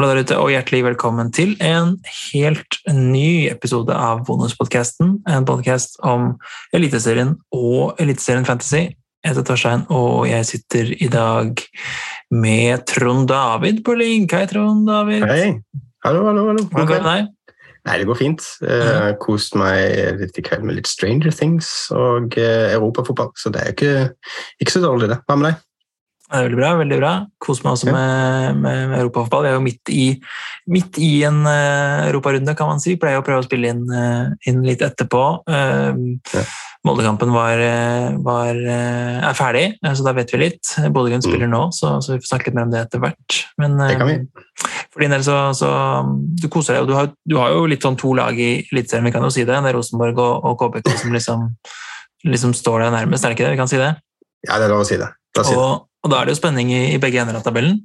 Hallo der ute, og hjertelig velkommen til en helt ny episode av Bonuspodkasten. En podkast om Eliteserien og Eliteserien Fantasy. Jeg heter Torstein, og jeg sitter i dag med Trond David på link. Hei, Trond David. Hei. Hallo, hallo. hallo. Hvordan går det med deg? Nei, det går fint. Jeg har kost meg litt i kveld med litt Stranger Things og eh, europafotball, så det er ikke, ikke så dårlig, det. Hva med deg? Det er veldig bra. veldig bra. Kos meg også Ja. med, med, med europafotball. Vi er jo midt i, midt i en uh, europarunde, kan man si. Pleier å prøve å spille inn, uh, inn litt etterpå. Uh, Ja. Moldekampen var, eh, var, er ferdig, så da vet vi litt. Bodø-Glimt Mm. spiller nå, så, så vi får snakke litt mer om det etter hvert. Men Det kan vi. for din del så, så du koser deg. Du har, du har jo litt sånn to lag i Eliteserien, vi kan jo si det. Det er Rosenborg og, og KBK som liksom, liksom står deg nærmest, er det ikke det? Vi kan si det? Ja, det er lov å si det. La oss si det. Og, og da er det jo spenning i, i begge ender av tabellen.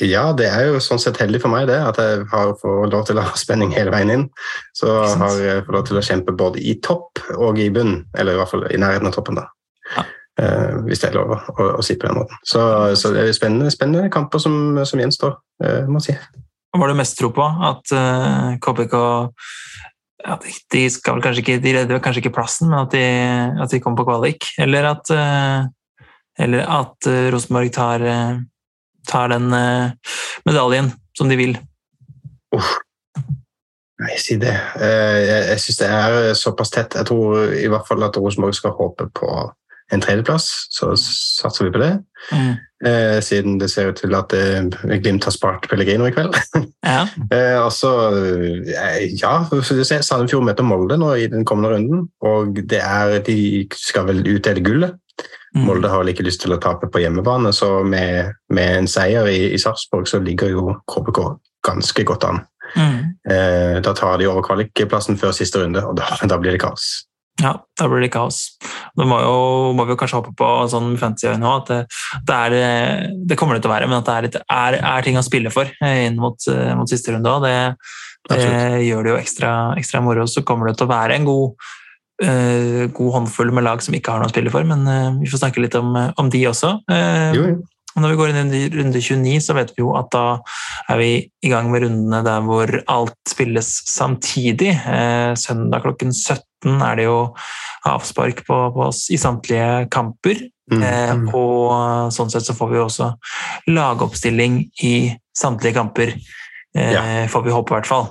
Ja, det er jo sånn sett heldig for meg det, at jeg har fått lov til å ha spenning hele veien inn. Så har jeg fått lov til å kjempe både i topp og i bunn, eller i hvert fall i nærheten av toppen, da. Ja. Uh, hvis det er lov å, å, å si på den måten. Så, så det er spennende, spennende kamper som, som gjenstår, uh, må jeg si. Hva har du mest tro på? At uh, KBK ja, de- skal vel kanskje ikke, de redder kanskje ikke plassen, men at de, at de kommer på kvalik? Eller at, eh, eller at eh, Rosenborg tar, eh, tar den eh, medaljen som de vil? Uff. Nei, si det. Jeg, jeg syns det er såpass tett. Jeg tror i hvert fall at Rosenborg skal håpe på en tredjeplass, så satser vi på det. Mm. Eh, siden det ser ut til at Glimt har spart Pellegrino i kveld. Ja. Eh, og så, ja, Sandefjord møter Molde nå i den kommende runden, og det er, de skal vel utdele gullet. Mm. Molde har vel ikke lyst til å tape på hjemmebane, så med, med en seier i, i Sarpsborg så ligger jo KBK ganske godt an. Mm. Eh, da tar de over kvalikplassen før siste runde, og da, da blir det kaos. Ja, da blir det kaos. Da må, jo, må vi jo kanskje håpe på sånn òg, at det, det, er, eh, det kommer det til å være, men at det er, litt, er, er ting å spille for eh, inn mot, eh, mot siste runde. Det, det gjør det jo ekstra, ekstra moro. Så kommer det til å være en god, eh, god håndfull med lag som ikke har noe å spille for, men uh, vi får snakke litt om, om de også. Uh, Jo, jo. Når vi går inn i runde 29, så vet vi jo at da er vi i gang med rundene der hvor alt spilles samtidig. Eh, søndag klokken 17 er det jo avspark på, på oss i samtlige kamper. Mm. Eh, Mm. og sånn sett så får vi også lagoppstilling i samtlige kamper. Eh, Ja. Får vi håpe, i hvert fall.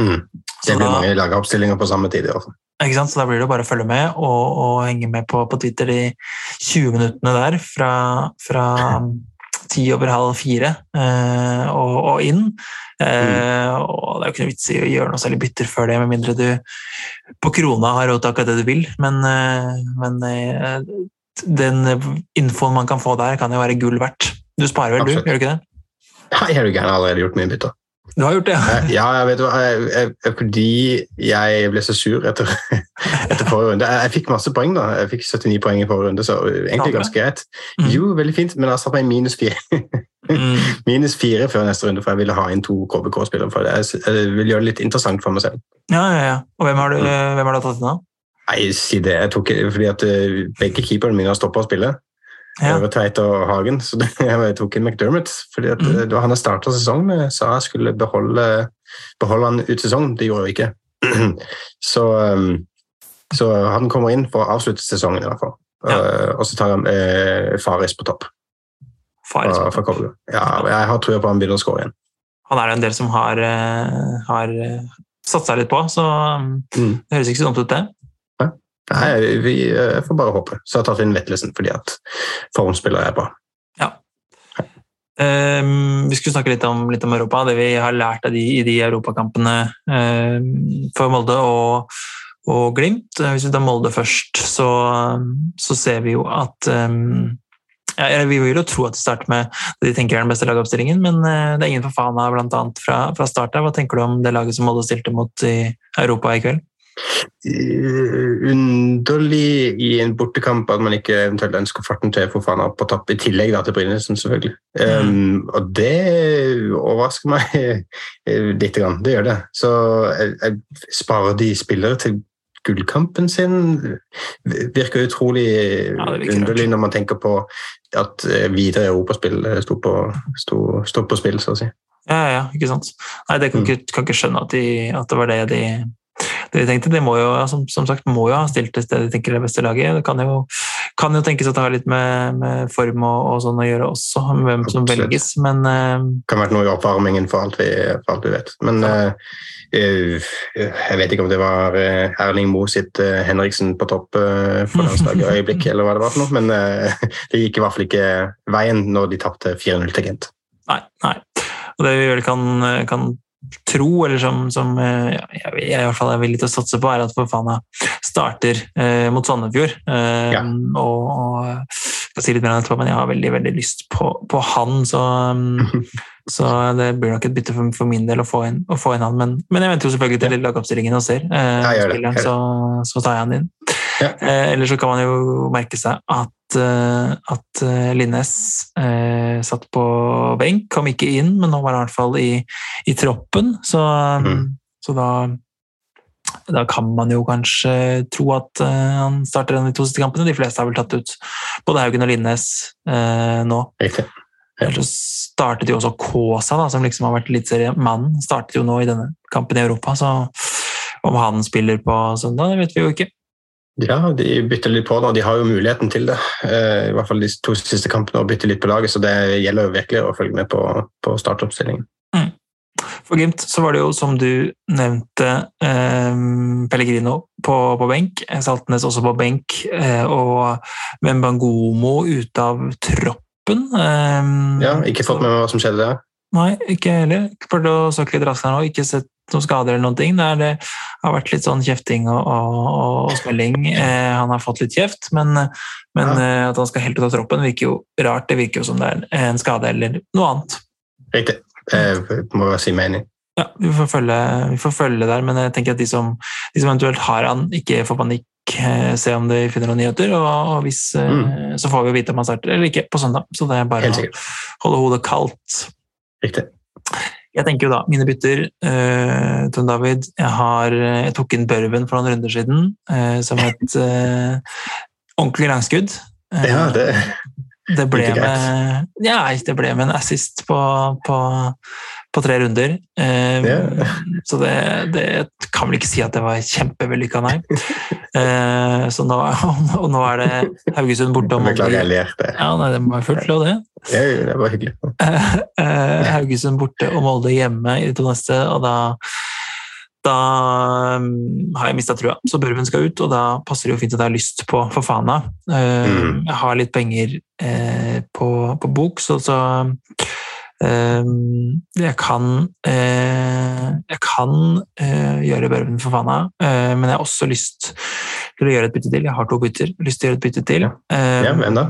Mm. Det blir da- mange lagoppstillinger på samme tid. i hvert fall. Ikke sant? Så da blir det bare å følge med og, og henge med på, på Twitter de 20 minuttene der fra, fra ti over halv fire eh, og, og inn. Eh, og det er jo ikke noe vits i å gjøre noe særlig bytter før det, med mindre du på krona har råd til akkurat det du vil. Men, eh, men eh, den infoen man kan få der, kan jo være gull verdt. Du sparer vel, Absolutt. du? Gjør du ikke det? Nei, jeg har jo gærent allerede gjort mye bytter. Du har gjort det, ja. Eh, jeg vet hva, jeg, jeg, jeg, fordi jeg ble så sur etter, etter forrige runde. Jeg, jeg fikk masse poeng, da. Jeg fikk 79 poeng i forrige runde, så egentlig ganske greit. Mm. Jo, veldig fint, men jeg satt meg i minus fire. Mm. minus fire før neste runde, for jeg ville ha inn to KBK-spillere. for det. Jeg, vil gjøre det litt interessant for meg selv. ja, ja, ja. Og hvem har du, hvem har du tatt inn, da? Nei, si det. Jeg tok, fordi at eh, begge keeperne mine har stoppa å spille. Ja. Over Tveit og Hagen. Så jeg tok inn McDermott. fordi at Mm. eh, da han har starta sesongen med, sa jeg skulle beholde, beholde han ut sesongen. Det gjorde jeg ikke. så, um, så han kommer inn for å avslutte sesongen, i hvert fall. Ja. Eh, og så tar han eh, Faris på topp. Faris Fra, fra ja, jeg har trua på han begynner å skåre igjen. Han er det en del som har, eh, har satsa litt på, så um, Mm. det høres ikke så dumt ut, det. Nei, vi eh, får bare håpe. Så jeg har tatt inn Vettelsen fordi at formspiller er bra. Um, vi skulle snakke litt om, litt om Europa, det vi har lært av de, i de europakampene um, for Molde og, og Glimt. Eh, Hvis vi tar Molde først, så, så ser vi jo at um, ja, Vi vil jo tro at de starter med det de tenker er den beste lagoppstillingen, men eh, det er ingen for faen blant annet fra, fra start av. Hva tenker du om det laget som Molde stilte mot i Europa i kveld? Eh, underlig i en bortekamp at man ikke eventuelt ønsker farten til Fofana på topp, i tillegg da til Brynesen, selvfølgelig. Um, og det overrasker meg lite litt. Grann. Det gjør det. Så jeg, jeg sparer de spillere til gullkampen sin. Virker utrolig Ja, virker underlig når man tenker på at eh, videre europaspill sto på, sto, sto på spill, så å si. Ja, ja, ikke sant. Nei, det kan, Mm. ikke, kan ikke skjønne at, de, at det var det de, det de tenkte. De må jo, som, som sagt, må jo ha stilt til det de tenker er det beste laget. Det kan jo, kan jo tenkes at det har litt med, med form og, og sånn å gjøre også, med hvem som Absolutt. velges, men uh, kan ha vært noe i oppvarmingen for alt vi, for alt vi vet. Men Ja. eh, jeg vet ikke om det var Erling Moe sitt uh, Henriksen på topp uh, for landslaget øyeblikk, eller hva det var for noe, men det gikk i hvert fall ikke veien når de tapte 4-0 til Gent. Nei. nei. Og det vi vel kan, kan tro, eller som, som eh, ja, jeg, jeg i hvert fall er villig til å satse på, er at Fofana starter eh, mot Sandefjord. Eh, Ja. Og, og jeg si litt mer om etterpå, men jeg har veldig veldig lyst på, på han, så, um, så det blir nok et bytte for, for min del å få inn, å få inn han. Men, men jeg venter jo selvfølgelig til lagoppstillingen og ser eh, spilleren, så, så tar jeg han inn. Ja. Eh, Eller så kan man jo merke seg at, eh, at eh, Linnes eh, satt på benk, kom ikke inn, men nå var han i hvert fall i, i troppen. Så, Mm. så da, da kan man jo kanskje tro at han starter de to siste kampene. De fleste har vel tatt ut både Haugen og Linnes eh, nå. Riktig. Ja. Så startet jo også Kaasa, som liksom har vært eliteseriemannen, startet jo nå i denne kampen i Europa. Så om han spiller på søndag, det vet vi jo ikke. Ja, de bytter litt på nå. De har jo muligheten til det. Eh, I hvert fall de to siste kampene å bytte litt på laget, så det gjelder jo virkelig å følge med på, på startoppstillingen. For Glimt så var det jo, som du nevnte, eh, Pellegrino på, på benk, Saltnes også på benk, eh, og Membangomo ute av troppen. Eh, Ja, ikke fått med meg hva som skjedde der. Nei, ikke heller. Prøvde å søke litt raskere nå, ikke sett noen skader eller noen ting. Det, er, det har vært litt sånn kjefting og, og, og smelling. Eh, han har fått litt kjeft, men, men Ja. eh, at han skal helt ut av troppen virker jo rart. Det virker jo som det er en skade eller noe annet. Riktig. Det må være si mening. Ja, vi får, følge, vi får følge der, men jeg tenker at de som, de som eventuelt har han, ikke får panikk. eh, Se om de finner noen nyheter, og, og hvis, eh, så får vi vite om han starter eller ikke på søndag. Så det er bare å holde hodet kaldt. Riktig. Jeg tenker jo da, mine bytter, uh, Tom David, jeg, har, jeg tok inn Børven for noen runder siden, uh, som et uh, ordentlig langskudd. Eh, Ja, det det ble, med, ja, det ble med en assist på, på, på tre runder. Eh, yeah. Så det, det kan vel ikke si at det var kjempevellykka, nei. Eh, så nå, og nå er det Haugesund borte Molde. Beklager, jeg ler. Ja, nei, det var fullt lov, det. Ja, det var hyggelig. Eh, Haugesund borte og Molde hjemme i de to neste, og da da um, har jeg mista trua, så Børven skal ut, og da passer det jo fint at jeg har lyst på Fofana. Mm. Jeg har litt penger eh, på, på bok, så, så jeg kan eh, Jeg kan eh, gjøre Børven Fofana, eh, men jeg har også lyst til å gjøre et bytte til. Jeg har to bytter. Lyst til å gjøre et bytte til. Ja. Men da.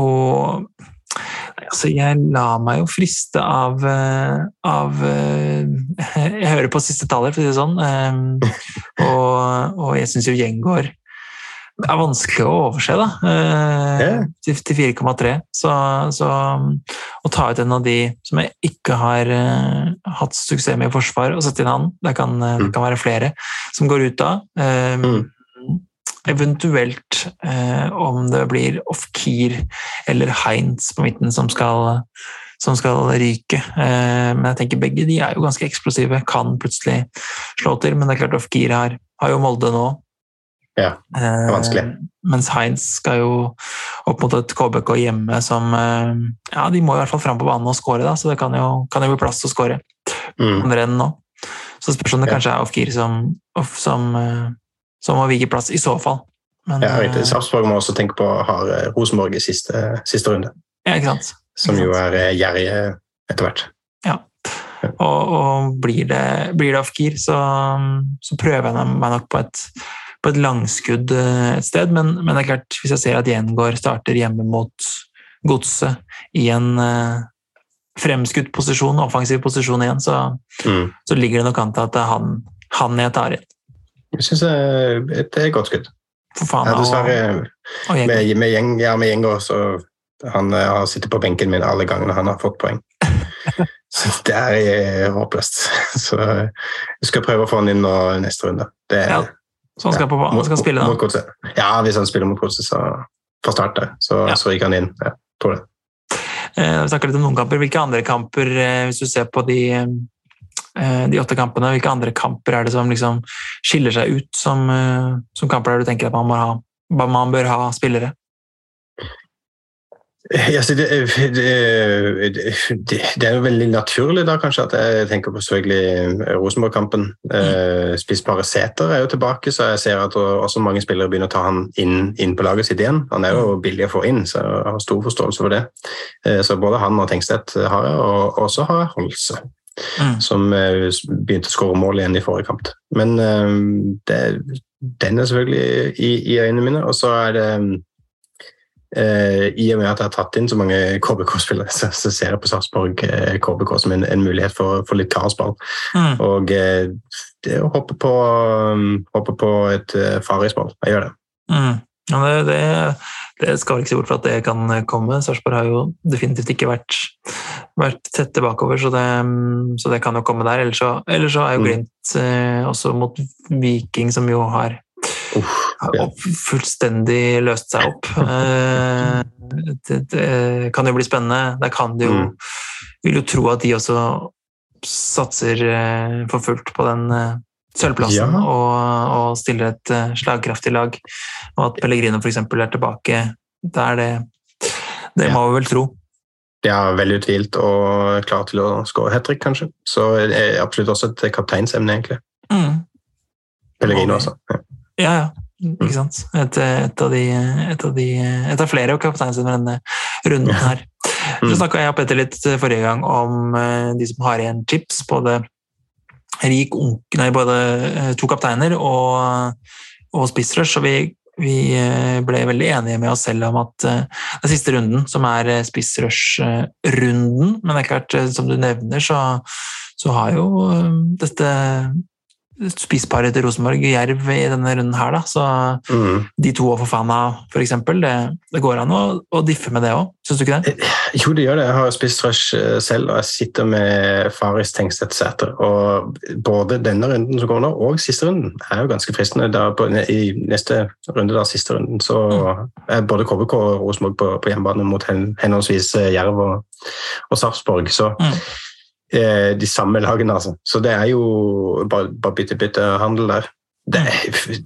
og altså, jeg lar meg jo friste av, av Jeg hører på siste taler, for å si det sånn. eh, og, og jeg syns jo Gjengård det er vanskelig å overse, da. eh, yeah. Til 4,3. Så, så å ta ut en av de som jeg ikke har uh, hatt suksess med i forsvar, og sette inn han Det kan, eh, det kan være flere som går ut da. Eh, Mm. Eventuelt uh, om det blir Ofkir eller Heinz på midten som skal, som skal ryke. Men jeg tenker begge de er jo ganske eksplosive, kan plutselig slå til. Men det er klart Ofkir har, har jo Molde nå. Ja, det er vanskelig. mens Heinz skal jo opp mot et KBK hjemme som eh, Ja, de må i hvert fall fram på banen og da, så det kan jo, kan jo bli plass til å score Mm. nå. Så spørs om det Ja. kanskje er Ofkir som, off, som, eh, som må vike plass, i så fall. Men, Ja, vet eh, Sarpsborg må også tenke på har ha Rosenborg i siste, siste runde, ja, ikke sant? som jo er eh, gjerrige etter hvert. Og, og blir det, blir det Afkir, så, så prøver jeg meg nok på et, på et langskudd eh, et sted. Men, men det er klart, hvis jeg ser at Gjengård starter hjemme mot Godset i en eh, fremskutt posisjon, offensiv posisjon igjen, så, Mm. så ligger det nok an til at det er han, han jeg tar inn. Jeg syns det er et godt skudd. For faen. Ja, dessverre, og og med, med, gjeng, ja, med Gjengård, så han eh, har sittet på benken min alle gangene han har fått poeng. Så det er eh, håpløst. Så jeg skal prøve å få han inn nå neste runde. Det, Ja, Så han skal, på, han skal spille, mot da. Ja, hvis han spiller mot Godset, så fra start så, Ja. så gikk han inn. Ja, tror det. Eh, vi snakker litt om noen kamper. Hvilke andre kamper, eh, hvis du ser på de, eh, de åtte kampene, hvilke andre kamper er det som liksom skiller seg ut som, eh, som kamper der du tenker at man, ha, man bør ha spillere? Ja, det, det, det, det, er jo veldig naturlig da kanskje at jeg tenker på selvfølgelig Rosenborg-kampen. Mm. Spissparet Sæter er jo tilbake, så jeg ser at også mange spillere begynner å ta han inn, inn, på laget sitt igjen. Han er jo mm. billig å få inn, så jeg har stor forståelse for det. Så både han og Tengstedt har jeg, og så har jeg Holse. Mm. Som begynte å skåre mål igjen i forrige kamp. Men det, den er selvfølgelig i, i øynene mine. Og så er det Eh, I og med at jeg har tatt inn så mange KBK-spillere, så, så, ser jeg på Sarpsborg eh, KBK som en, en, mulighet for, for litt kaosball. Mm. Og eh, det å hoppe på, um, hoppe på et uh, farisball. Jeg gjør det. Mm. Ja, det, det, det, skal ikke se bort fra at det kan komme. Sarpsborg har jo definitivt ikke vært, vært tette bakover, så det, så det, kan jo komme der. Ellers så, ellers så er jo mm. Glimt mm. også mot Viking, som jo har har fullstendig løst seg opp. Eh, det, det, kan jo bli spennende. Der kan de jo mm. Vil jo tro at de også satser eh, for fullt på den eh, sølvplassen ja. og, og, stiller et slagkraftig lag. Og at Pellegrino f.eks. er tilbake. Det er det Det må vi vel tro. Ja, veldig utvilt og klar til å skåre hat trick, kanskje. Så det er absolutt også et kapteinsemne, egentlig. Mm. Pellegrino, altså. Ja. Ja, ja. Ikke sant? Et, et, av, de, et, av, de, et av flere kapteinser med denne runden her. Så mm. snakka jeg og Petter litt forrige gang om eh, de som har igjen chips. Både rik nei, både eh, to kapteiner og, og spissrush. Og vi, vi, eh, ble veldig enige med oss selv om at er siste runden som er spissrush-runden. Men det er klart, som du nevner, så, så har jo dette spissparet til Rosenborg Jerv i denne runden her, da. Så mm. de to å få faen av, f.eks. Det, det går an å, å diffe med det òg, syns du ikke det? Eh, jo, det gjør det. Jeg har spist rush eh, selv, og jeg sitter med Faris Tengstedt Sæter. Og både denne runden som går nå, og siste runden er jo ganske fristende. På, I neste runde, da, siste runden, så mm. er både KBK og Rosenborg på, på hjemmebane mot henholdsvis eh, Jerv og, og Sarpsborg. Så mm de samme lagene, altså. Så det er jo bare, bare bytte-bytte-handel der. Det er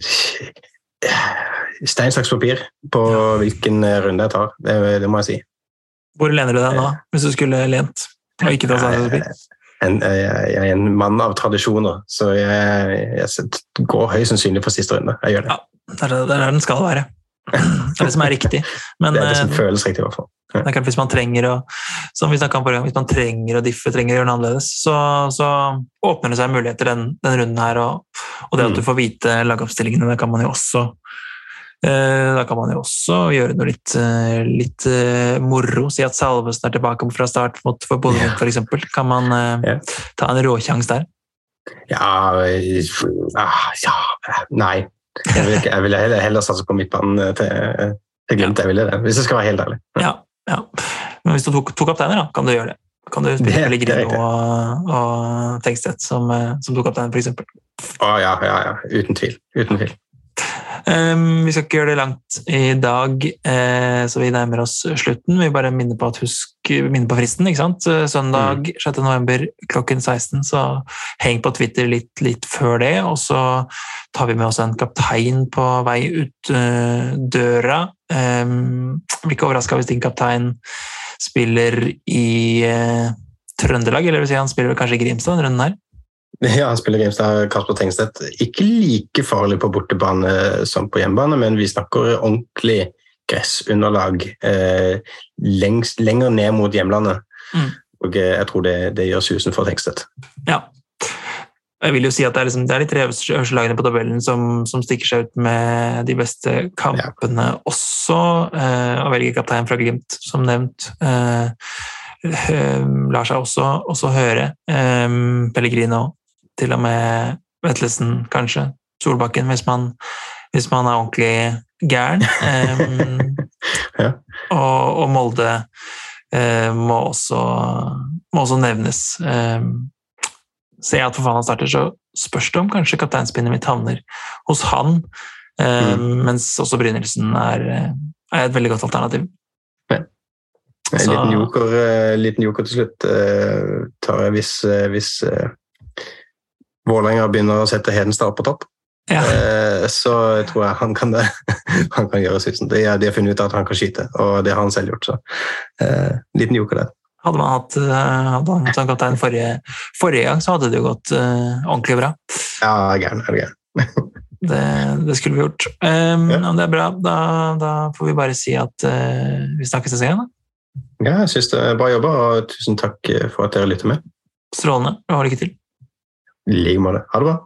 stein, saks, papir på ja. hvilken runde jeg tar. Det, det, må jeg si. Hvor lener du deg nå, hvis du skulle lent? Og ikke ta en, jeg, er en mann av tradisjoner, så jeg, jeg går høyst sannsynlig for siste runde. Jeg gjør det. Ja, det er der den skal være. Det er det som er riktig. Men, det er det som eh, føles riktig, i hvert fall. Klart Hvis man trenger å som vi om gang, hvis man trenger å diffe, trenger å gjøre noe annerledes, så, så åpner det seg muligheter den, den runden her. Og, og, det at du mm. får vite lagoppstillingene, det kan man jo også eh, da kan man jo også gjøre noe litt, eh, litt moro. Si at Salvesen er tilbake fra start mot for Bodø Glimt f.eks. Kan man ta en råsjanse der? Ja, ja Nei. Jeg ville vil heller, heller satse på midtbanen til, til Glimt. Jeg ville det, hvis jeg skal være helt ærlig. Ja. Ja. Men hvis du tok to kapteiner, da, kan du gjøre det. Kan du spille Pellegrino og, og Tengstedt som, eh, som to kapteiner, f.eks.? Å ja, ja, ja. Uten tvil. Uten tvil. Um, vi skal ikke gjøre det langt i dag, eh, så vi nærmer oss slutten. Vi bare minner på, at husk, minner på fristen. ikke sant? Søndag mm. 6.11. klokken 16, så heng på Twitter litt, litt, før det. Og så tar vi med oss en kaptein på vei ut uh, døra. Blir ikke overraska hvis din kaptein spiller i uh, Trøndelag, eller vil si han spiller kanskje i Grimstad denne runden her? Ja, han spiller Grimstad, Kasper Tengstedt. Ikke like farlig på bortebane som på hjemmebane, men vi snakker ordentlig gressunderlag eh, lengst, lenger ned mot hjemlandet. Mm. Og eh, jeg tror det, det gjør susen for Tengstedt. Ja. Jeg vil jo si at Det er, liksom, det er de tre øverste lagene på tabellen som, som, stikker seg ut med de beste kampene ja. også. Eh, og velger kaptein fra Glimt, som nevnt. Eh, eh, lar seg også, også høre. Eh, Pellegrino til og med Vetlesen, kanskje. Solbakken, hvis man, hvis man er ordentlig gæren. Eh, ja. og, og, Molde eh, må, også, må, også, nevnes. Um, ser jeg at han starter, så spørs det om kanskje kapteinspinnet mitt havner hos han. Um, mm. Mens også Brynildsen er, er, et veldig godt alternativ. En liten joker, eh, liten joker til slutt eh, tar jeg hvis, eh, hvis eh, Vålerenga begynner å sette Hedenstad på topp. Ja. Eh, så tror jeg han kan, det. han kan gjøre susen. De, har- funnet ut at han kan skyte, og det har han selv gjort. Så eh, liten joker der. Hadde man hatt eh, hadde han som kaptein forrige, forrige gang, så hadde det jo gått uh, ordentlig bra. Ja, gæren er det gæren. Det, det skulle vi gjort. Um, Ja. Det er bra. Da, da får vi bare si at uh, vi snakkes neste gang. da. Ja, jeg syns det er bra jobba, og tusen takk for at dere lytter med. Strålende. Og lykke til. I like måte. Ha det bra.